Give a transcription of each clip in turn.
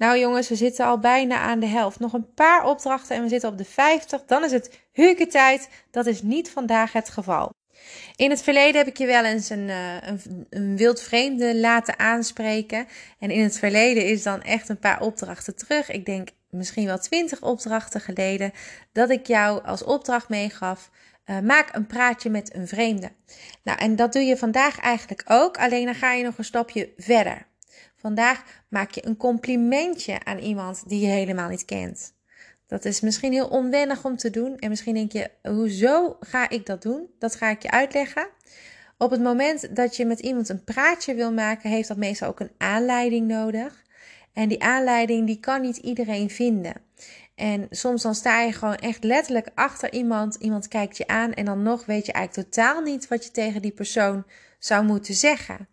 Nou jongens, we zitten al bijna aan de helft. Nog een paar opdrachten en we zitten op de 50. Dan is het tijd. Dat is niet vandaag het geval. In het verleden heb ik je wel eens een, uh, een, een wild vreemde laten aanspreken. En in het verleden is dan echt een paar opdrachten terug. Ik denk misschien wel twintig opdrachten geleden. Dat ik jou als opdracht meegaf. Uh, maak een praatje met een vreemde. Nou, en dat doe je vandaag eigenlijk ook. Alleen dan ga je nog een stapje verder. Vandaag maak je een complimentje aan iemand die je helemaal niet kent. Dat is misschien heel onwennig om te doen. En misschien denk je, hoezo ga ik dat doen? Dat ga ik je uitleggen. Op het moment dat je met iemand een praatje wil maken, heeft dat meestal ook een aanleiding nodig. En die aanleiding die kan niet iedereen vinden. En soms dan sta je gewoon echt letterlijk achter iemand. Iemand kijkt je aan en dan nog weet je eigenlijk totaal niet wat je tegen die persoon zou moeten zeggen.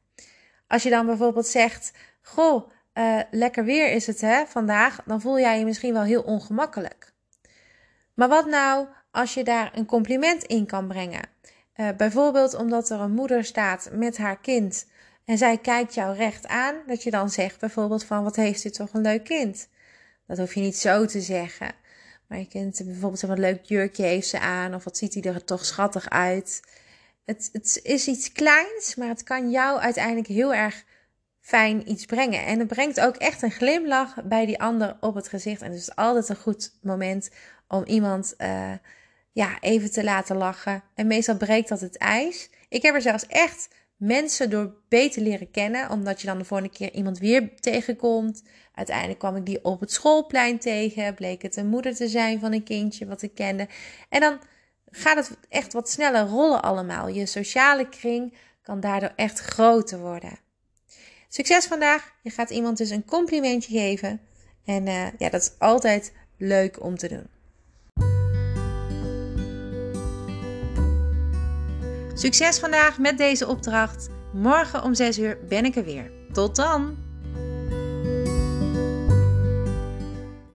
Als je dan bijvoorbeeld zegt: Goh, uh, lekker weer is het hè, vandaag, dan voel jij je misschien wel heel ongemakkelijk. Maar wat nou als je daar een compliment in kan brengen? Uh, bijvoorbeeld omdat er een moeder staat met haar kind en zij kijkt jou recht aan, dat je dan zegt bijvoorbeeld van wat heeft u toch een leuk kind? Dat hoef je niet zo te zeggen. Maar je kind bijvoorbeeld een leuk jurkje heeft ze aan of wat ziet hij er toch schattig uit. Het, het is iets kleins, maar het kan jou uiteindelijk heel erg fijn iets brengen. En het brengt ook echt een glimlach bij die ander op het gezicht. En het is altijd een goed moment om iemand uh, ja, even te laten lachen. En meestal breekt dat het ijs. Ik heb er zelfs echt mensen door beter leren kennen, omdat je dan de volgende keer iemand weer tegenkomt. Uiteindelijk kwam ik die op het schoolplein tegen, bleek het een moeder te zijn van een kindje wat ik kende. En dan gaat het echt wat sneller rollen allemaal. Je sociale kring kan daardoor echt groter worden. Succes vandaag. Je gaat iemand dus een complimentje geven. En uh, ja, dat is altijd leuk om te doen. Succes vandaag met deze opdracht. Morgen om 6 uur ben ik er weer. Tot dan!